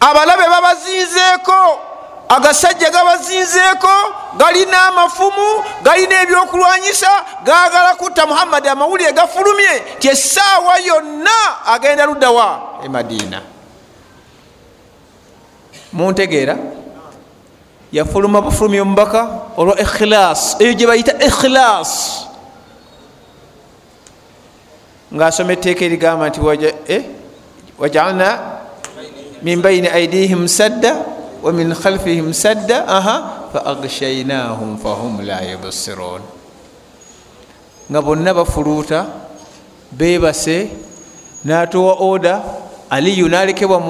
S2: abalabe babazinzeeko agasajja gabazinzeeko galina amafumu galina ebyokulwanyisa gagala kutta muhammadi amawulire gafulumye ti essaawa yonna agenda luddawa e madiina. Muntegeera yafuluma bufulumi omubaka olwa ikhilas eyo gye bayita ikhilas ngaasoma etteeka erigamba nti wajalna min baini aidihim sadda wa min khalfihim sadda aha fa agshainahum fahum la yubsirun nga bonna bafuluuta bebase natowa oda aliyu nalekebwa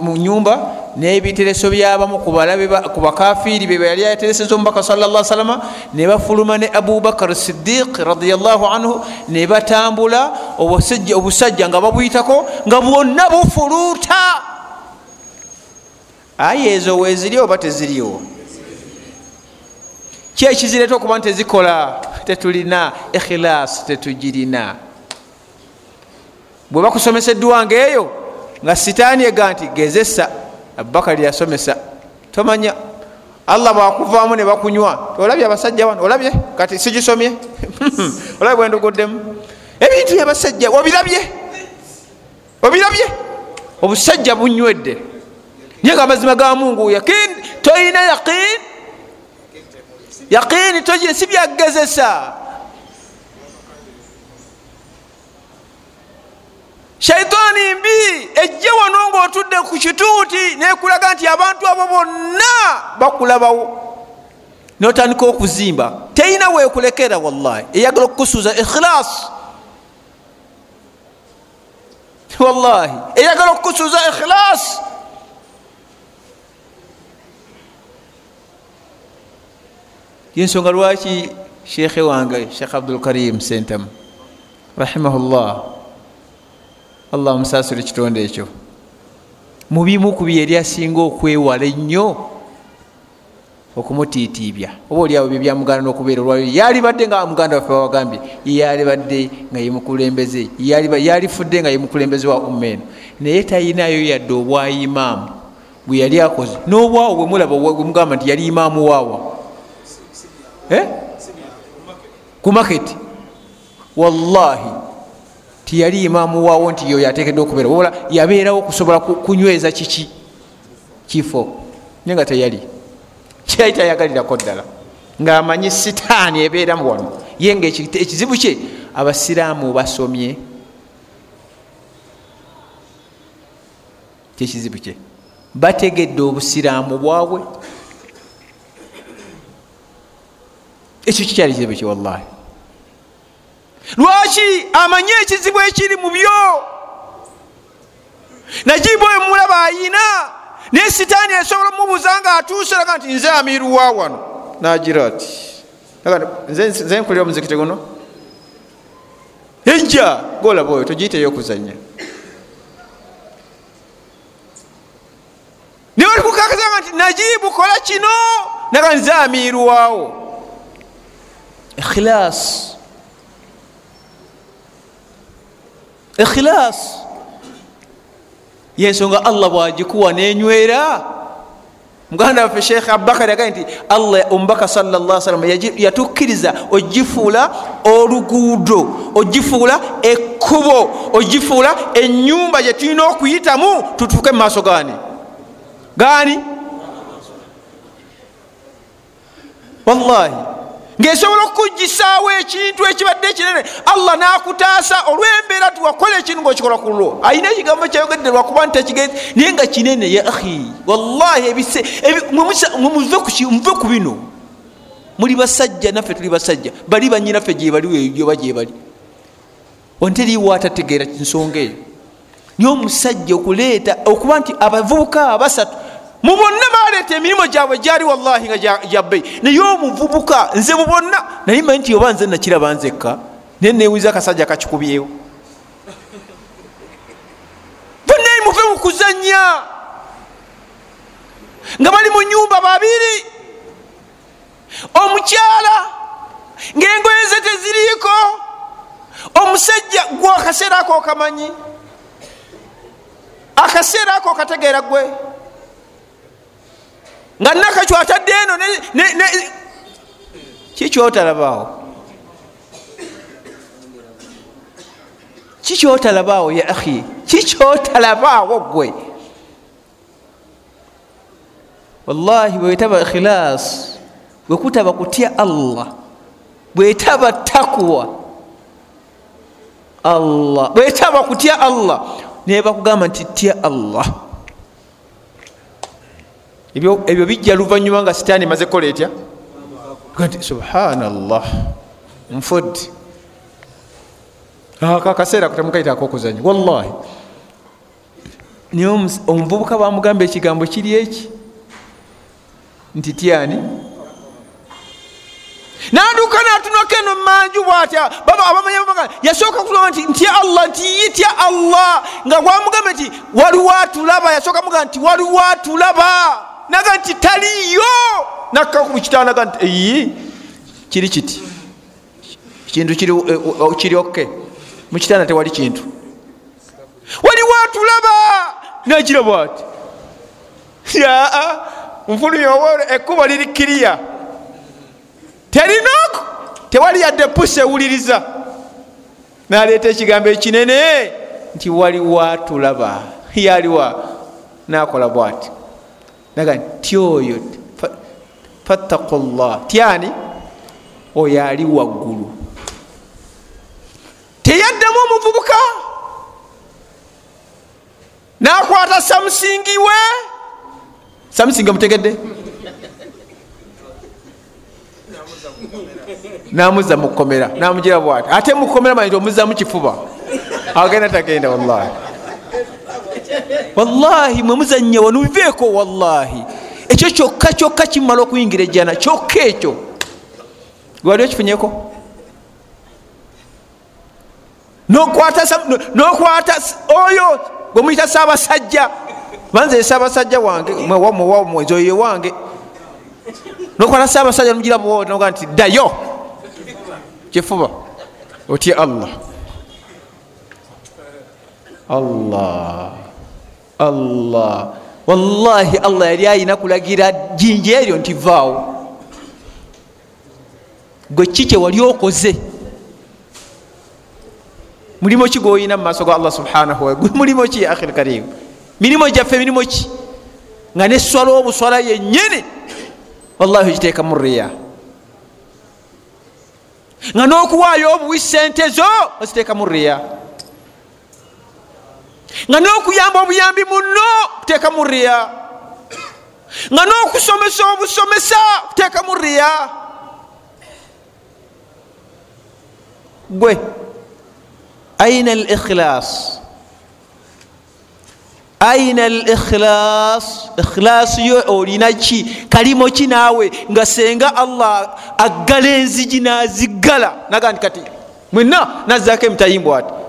S2: mu nyumba nebitereso byabamu ku bakafiiri bye yali yatereseza omubaka salla salama ne bafuluma ne abubakar sidiq radiallahu anhu ne batambula obusajja nga babwyitako nga bwonna bufuluuta aye ezo weziri oba teziriwo? Ki ekizireeta okuba nti tezikola tetulina ikhilas tetugirina. Bwe bakusomesa eddwanga eyo nga sitaani ega nti gezesa abubakari yasomesa tomanya. Allah bwakuvaamu ne bakunywa olabye abasajja wano olabye? Kati sigisomye? Olabye bwendogoddemu ebintu byabasajja obirabye? Obirabye? Obusajja bunywedde naye nga amazima ga mungu yakin toyina yaqin yaqini togire si byagezesa shaitaani mbi ejje wano ngaotudde ku kituuti nekulaga nti abantu abo bonna bakulabawo. Notandika okuzimba. Teina wekulekera wallahi. Eyagala okukusuuza ikhilas wallahi. Eyagala okukusuuza ikhilas yensonga lwaki sheekhe wange sheekh abdulkarim sentamu rahimahullah. Allah musasire ekitonde ekyo mubimu ku byeri asinga okwewala ennyo okumutiitiibya oba oliawo bye byamuganda n'okubeera olwaliro yalibadde nga muganda waffe bawagambye yalibadde nga yemukulembeze yalifudde nga yemukulembeze wa umma eno naye tayinayo yadde obwayimaamu bwe yali akoze. N'obwawo bwe mulaba bwemugamba nti yali imaamu waawa? Ku maketi wallahi. Tiyali imaamu waawo nti yoyo atekedde okubeera. Obola yabeerawo okusobola kunyweza kiki? Kifo. Naye nga teyali. Kyali tayagalirako ddala. Ngaamanyi sitaani ebeeramu wano. Ye nga ekizibu kye abasiraamu basomye. Kyekizibu kye. Bategedde obusiraamu bwabwe ekyo kikyali kizibu kye wallahi. Lwaki amanye ekizibu ekiri mu byo? Najibu oyo mulaba ayina naye sitaani esobola omubuuza nga atuuse laga nti nze amiruwa wano. Nagira ati nze nkulira omuzikiti guno. Ejja golaba oyo togiyiteyo okuzanya naye olikukakazanga nti najibu kola kino. Naga nze amiruwawo ikhilas ikhilas yensonga allah bwagikuwa nenywera muganda waffe sheekh abubakar yagaye nti allah omubaka sallasalam yatukkiriza ogifuula oluguudo ogifuula ekkubo ogifuula enyumba gyetulina okuyitamu tutuuke mu maaso gani gani wallahi ngaesobola okukuggisaawo ekintu ekibadde ekinene allah nakutaasa olwembeera tiwakola ekintu ngaokikola ku lwo. Ayina ekigambo kyayogedde lwakuba nti takigenzi naye nga kinene ya ahi wallahi muve ku bino. Muli basajja naffe tuli basajja bali banyinaffe gyebaliyoba gyebali onteriiwo atategeera nsonga eyo. Naye omusajja okuleeta okuba nti abavubuka abasatu mu bonna baleeta emirimu gyabwe gyali wallahi nga gyabbeyi naye omuvubuka nze mu bonna naye manyi nti oba nze nakiraba nzekka naye newiza akasajja kakikubyewo. Bonna muve mu kuzanya nga bali mu nyumba babiri. Omukyala ngaengoye ze teziriiko. Omusajja gwe akaseera ako okamanyi. Akaseera ako okategeera gwe nga nakakyo atadde eno kikyotalabawo kikyotalabawo ya ahi kikyotalabawo gwe wallahi bwetaba ikhilas bwekutaba kutya allah bwetaba takwa allah bwetaba kutya allah naye bakugamba nti tya allah ebyo bijja luvanyuma nga sitaani maze kukola etya? Ti subhanallah nfudde akaseera kutemukaitako okuzanya wallahi. Naye omuvubuka bamugamba ekigambo kiri eki? Nti tyani naduka natunako eno mumanju bwatya abamanya yasooka kulaba nti ntya allah nti yitya allah? Nga gwamugamba nti waliwo atulaba yasooka mugamba nti waliwo atulaba naga nti taliyo nakakubukitanaga nti eyi kiri kiti? Kintu kiri okke? Mukitanda tewali kintu. Waliwo atulaba nakiraba ati yaa nfulumya oba ekkubo liri kiriya. Terinooko tewali yadde pusa ewuliriza. Naleeta ekigambo ekinene nti waliwo atulaba yaliwa nakola bwati naga nti oyo fattaku llah tyani? Oyo ali waggulu. Teyaddamu omuvubuka? Nakwata samusingi we? Samusingi omutegedde? Namuza mukomera namugira bwati. Ate mukomera manyi omuza mukifuba agenda tagenda wallahi wallahi mwemuzanya wanubiveeko wallahi. Ekyo kyokka kyokka kimala okuyingira ejjana kyokka ekyo. Gwali okifunyeko nokwata oyo gwemuyita saabasajja banze saabasajja wange mwewamwezi oyo wange. Nokwata saabasajja nomugira noga nti ddayo! Kifuba otya allah. Allah allah. Wallahi allah yali ayina kulagira jinja eryo nti vaawo. Gwe ki kyewali okoze? Mulimo ki gwoyina mu maaso ga allah subhanahu wa mulimo ki akhi lkarim mirimo gyaffe mirimo ki? Nga neswala obuswala yennyini? Wallahi ogiteekamu riya. Nga n'okuwaayo obuwi sente zo oziteekamu riya nga n'okuyamba obuyambi muno kuteeka mu riya. Nga n'okusomesa obusomesa kuteeka mu riya. Gwe aina al ikhilas aina al ikhilas ikhilas yo olina ki? Kalimo ki naawe? Nga senga allah aggala enzigi naziggala. Naga nti kati mwena nazaako emitayimbw ati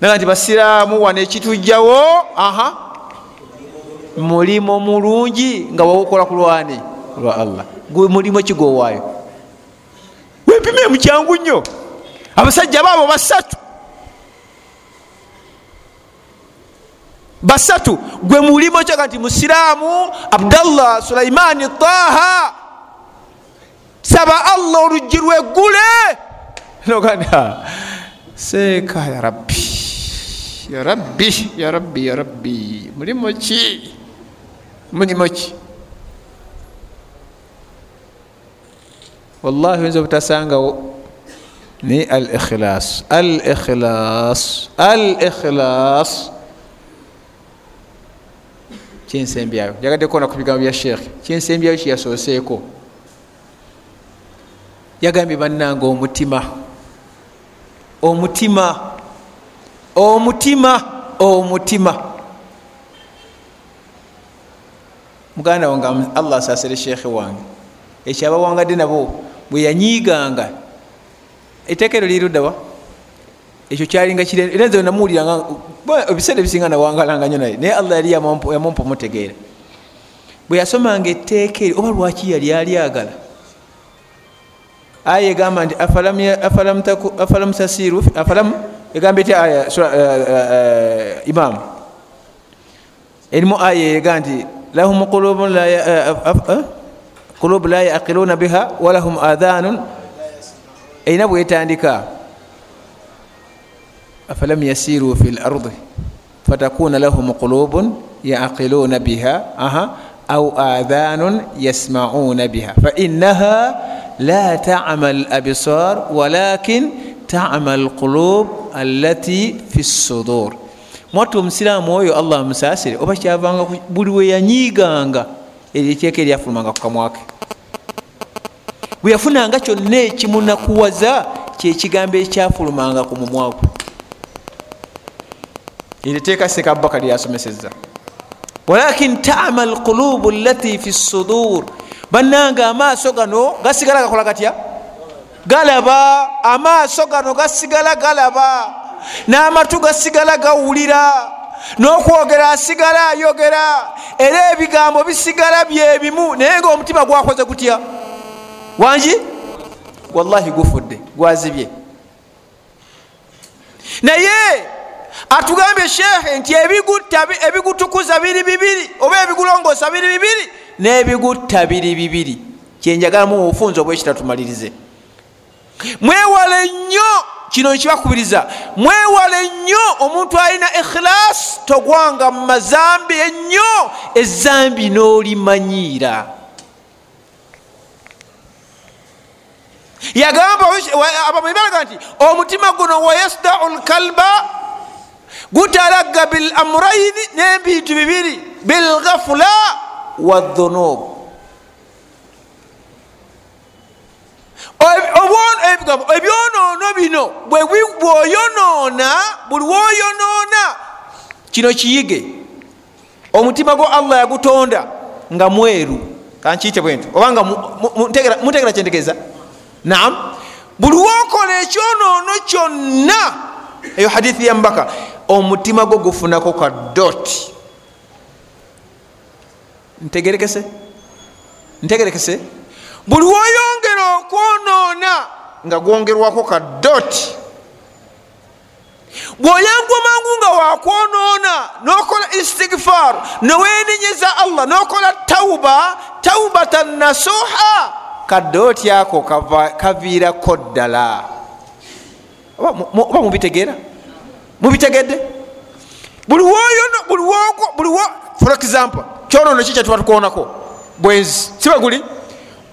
S2: naga nti basiraamu wano ekitujjawo aha mulimo mulungi nga wawokola ku lwani lwa allah. Gwe mulimo kigowaayo wempime mukyangu nnyo. Abasajja baabo basatu. Basatu. Gwe mulimo kyaga nti musiraamu abdallah sulaimani taha. Saba allah oluggi lweggule noganda seeka ya rabbi ya rabbi ya rabbi ya rabbi. Mulimo ki mulimo ki wallahi oyinza obutasangawo ni al ikhilas al ikhilas al ikhilas kinsembyayo jagadde kona ku bigambo bya sheekhe kinsembyayo kyeyasoseeko yagambye bannanga omutima. Omutima omutima omutima. Muganda wange allah asasire sheekhe wange. Ekyo abawangadde nabo bwe yanyiiganga eteekero liruddawa ekyo kyalinga kire era nze namuwuliranga ebiseera ebisinga nawangalanga nyo naye. Naye allah yali yamumpa omutegeera. Bwe yasomanga etteeka eri oba lwaki yali alyagala aya egamba nti afalamu tasiru afalamu egamba ety aya imamu erimu aya ega nti lahum qulubu la yaqiluna biha walahum adhanun. Erina bwetandika afalam yasiru fi lardi fatakuna lahum qulubun yaqiluna biha au adhanun yasmauna biha. Fainaha la tama labsar walakin tama lqulub alati fi sudur. Mwati omusiraamu oyo allah musasire oba kyavanga buli we yanyiiganga eryo ekyeka eryafulumanga ku kamwake bwe yafunanga kyonna ekimunakuwaza kyekigambo ekyafulumanga ku mumwagwe eryo teeka seka abubakar lyasomeseza walakin tama lqulubu lati fi sudur. Bannanga amaaso gano gasigala gakola gatya galaba amaaso gano gasigala galaba n'amatu gasigala gawulira n'okwogera asigala ayogera era ebigambo bisigala byebimu naye nga omutima gwakoze gutya. Wangi? Wallahi gufudde gwazibye. Naye atugambye sheekhe nti ebigutta ebigutukuza biri bibiri oba ebigulongoosa biri bibiri n'ebigutta biri bibiri. Kyenjagalamu mubufunza obwekitatumalirize mwewale nnyo kino nkibakubiriza mwewale nnyo omuntu alina ikhilas togwanga mu mazambi ennyo ezambi n'olimanyiira. Yagamba abamibalaga nti omutima guno wayasdau lkalba gutalagga bil amuraini n'ebintu bibiri bilghafula wadhunub ebyonoono bino bwoyonoona buli woyonoona kino kiyige. Omutima gwo allah yagutonda nga mweru. Kankiyite bwenti obanga muntegera kyentegeeza. Naam. Buli wokola ekyonoono kyonna eyo hadithi yambaka omutima gwo gufunako ka doti ntegerekese. Ntegerekese buli woyongera okwonoona nga gwongerwako ka doti. Bwoyangwa mangu nga wakwonoona nokola istigfar nowenenyeza allah nokola tauba taubatan nasuha kadooti ako kaviirako ddala. Oba mubitegeera? Mubitegedde? Buli for example kyonono ki kyetuba tukwonako? Bwenzi sibe guli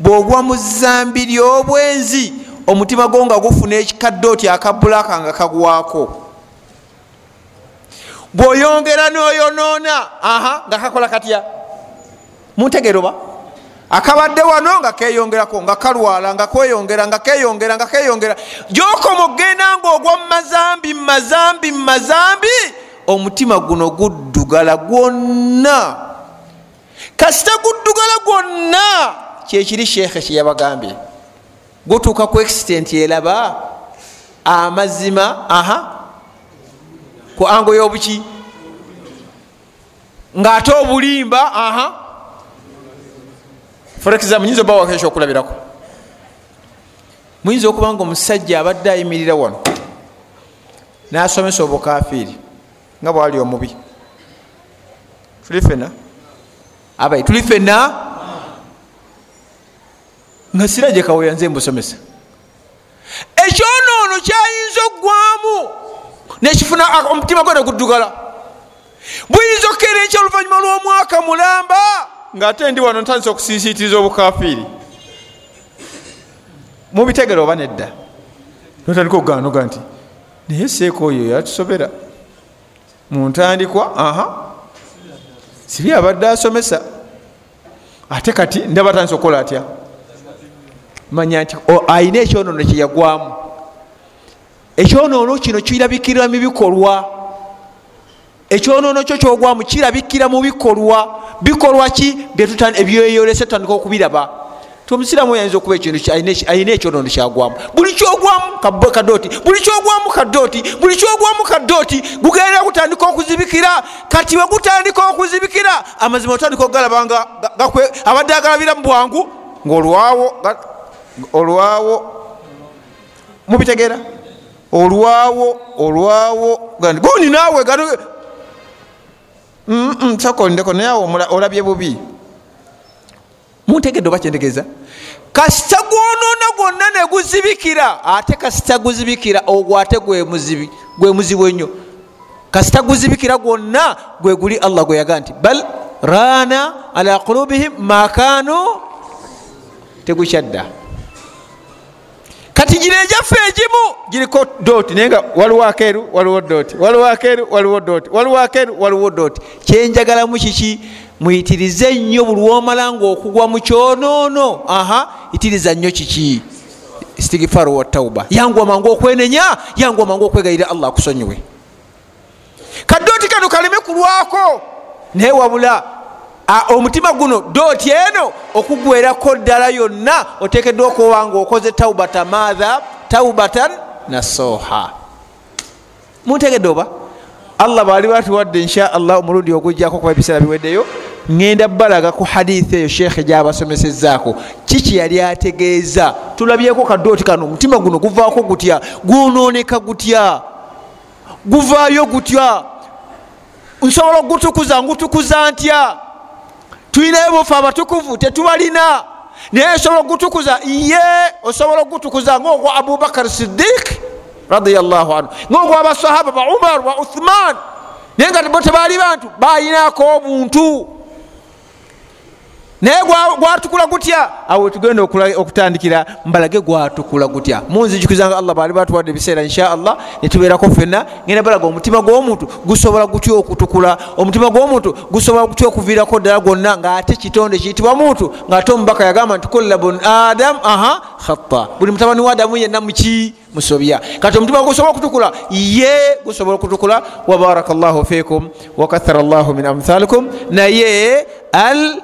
S2: bwogwa mu zambi lyobwenzi omutima gwo nga gufuna ekikadooti akabulaka nga kagwako bwoyongera noyonoona aha nga kakola katya? Muntegeera oba akabadde wano nga keyongerako nga kalwala nga kweyongera nga keyongera nga keyongera. Gyokoma okgenda nga ogwa mumazambi mumazambi mumazambi omutima guno guddugala gwonna. Kasita guddugala gwonna kyekiri sheekhe kyeyabagambye. Gutuuka ku extent eraba amazima aha ku ango y'obuki. Ngaate obulimba aha. For example muyinza oba wakesha okulabirako? Muyinza okuba nga omusajja abadde ayimirira wano nasomesa obukafiiri nga bwali omubi. Tuli fena abai tuli fena nga siraje kaweya nze mbusomesa. Ekyonoono kyayinza okgwamu nekifuna omutima gwe neguddugala buyinza okukeera ekya oluvanyuma lw'omwaka mulamba ngaate ndi wano ntandisa okusinsiitiriza obukafiiri. Mubitegere oba nedda? Notandika okuganoga nti naye seeka oyo yatusobera muntandikwa aha. Sibi abadde asomesa. Ate kati ndaba atandisa okukola atya manya nti ayina ekyonoono kyeyagwamu ekyonoono kino kirabikira mu bikolwa. Ekyonoono kyo kyogwamu kirabikira mu bikolwa. Bikolwa ki? Ebyeyolese tutandika okubiraba. Omusiramu yayinza okuba ekintu ayina ekyonoono kyagwamu. Buli kyogwamu kadooti. Buli kyogwamu kadooti. Buli kyogwamu kadooti. Gugenda gutandika okuzibikira. Kati we gutandika okuzibikira amazima otandika okugalabanga abadde agalabira mu bwangu ngaolwawo olwawo mubitegeera? Olwawo olwawo guni naawe sakondeko naye awo olabye bubi. Muntegedde oba kyentegeeza kasita gwonoona gwonna neguzibikira ate kasita guzibikira ogwo ate gwe muzibu ennyo. Kasita guzibikira gwonna gwe guli allah gwe yaga nti bal rana ala qulubihim makanu tegukyadda kati gino egyaffe egimu giriko doti naye nga waliwo akeeru waliwo doti waliwo akeeru waliwo doti waliwo akeeru waliwo doti kyenjagalamu kiki? Muyitirize nnyo buli womala nga okugwa mu kyonoono. Aha yitiriza nnyo kiki? Stigfaru wa tauba yangwa mangu okwenenya yangwa mangu okwegayira allah akusonyiwe. Kadooti kano kaleme kulwako naye wabula omutima guno dooti eno okugwerako ddala yonna otekeddwa okuba nga okoze taubata maatha taubatan nasoha muntegedde oba? Allah baali batuwadde insha allah omulundi ogujjako kuba ebiseera biweddeyo ŋenda balaga ku hadithi eyo sheekhe gyabasomesezaako kiki yali ategeeza? Tulabyeko kadooti kano omutima guno guvaako gutya? Gwononeka gutya? Guvaayo gutya? Nsobola okugutukuza ngutukuza ntya tulinayo bufe abatukuvu tetubalina. Naye nsobola okugutukuza ye osobola okugutukuza ngaogwa abubakar sidik radiallahu anhu ngaogwa abasahaba ba umar wa uthman. Naye nga bo tebaali bantu bayinako obuntu naye gwatukula gutya? Awe tugenda okutandikira mbalage gwatukula gutya. Munzijukizanga allah baali batuwadde ebiseera inshaallah netubeerako fenna ngenda balaga omutima gw'omuntu gusobola gutya okutukula? Omutima gw'omuntu gusobola gutya okuviirako ddala gwonna ngaate kitonde kiyitibwa muntu? Ngaate omubaka yagamba nti kulla bun adam aha khata buli mutabani wa adamu yenna muki musobya kati omutima gusobola okutukula? Ye gusobola okutukula. Wabaraka llahu fikum wakathara llahu min amthalikum. Naye al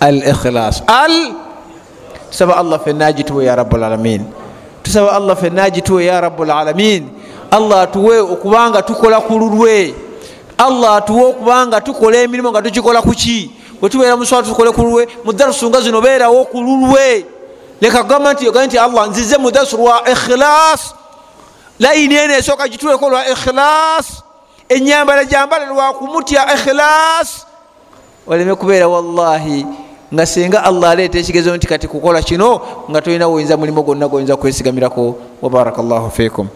S2: al ikhilas al tusaba allah fenna agituwe ya rabulalamin tusaba allah fenna agituwe ya rabulalamin allah atuwe okubanga tukola ku lulwe allah atuwe okubanga tukola emirimu nga tukikola kuki bwetubeera muswala tukole ku lulwe mudarusu nga zino beerawo ku lulwe leka gamba nti ogambe nti allah nzize mudarusu lwa ikhilas layini eno esooka gituleko lwa ikhilas enyambala jambala lwa kumutya ikhilas oleme kubeera wallahi nga singa allah aleeta ekigezo nti kati kukola kino nga tolina woyinza mulimu gwonna goyinza kwesigamirako wabaraka llahu fikum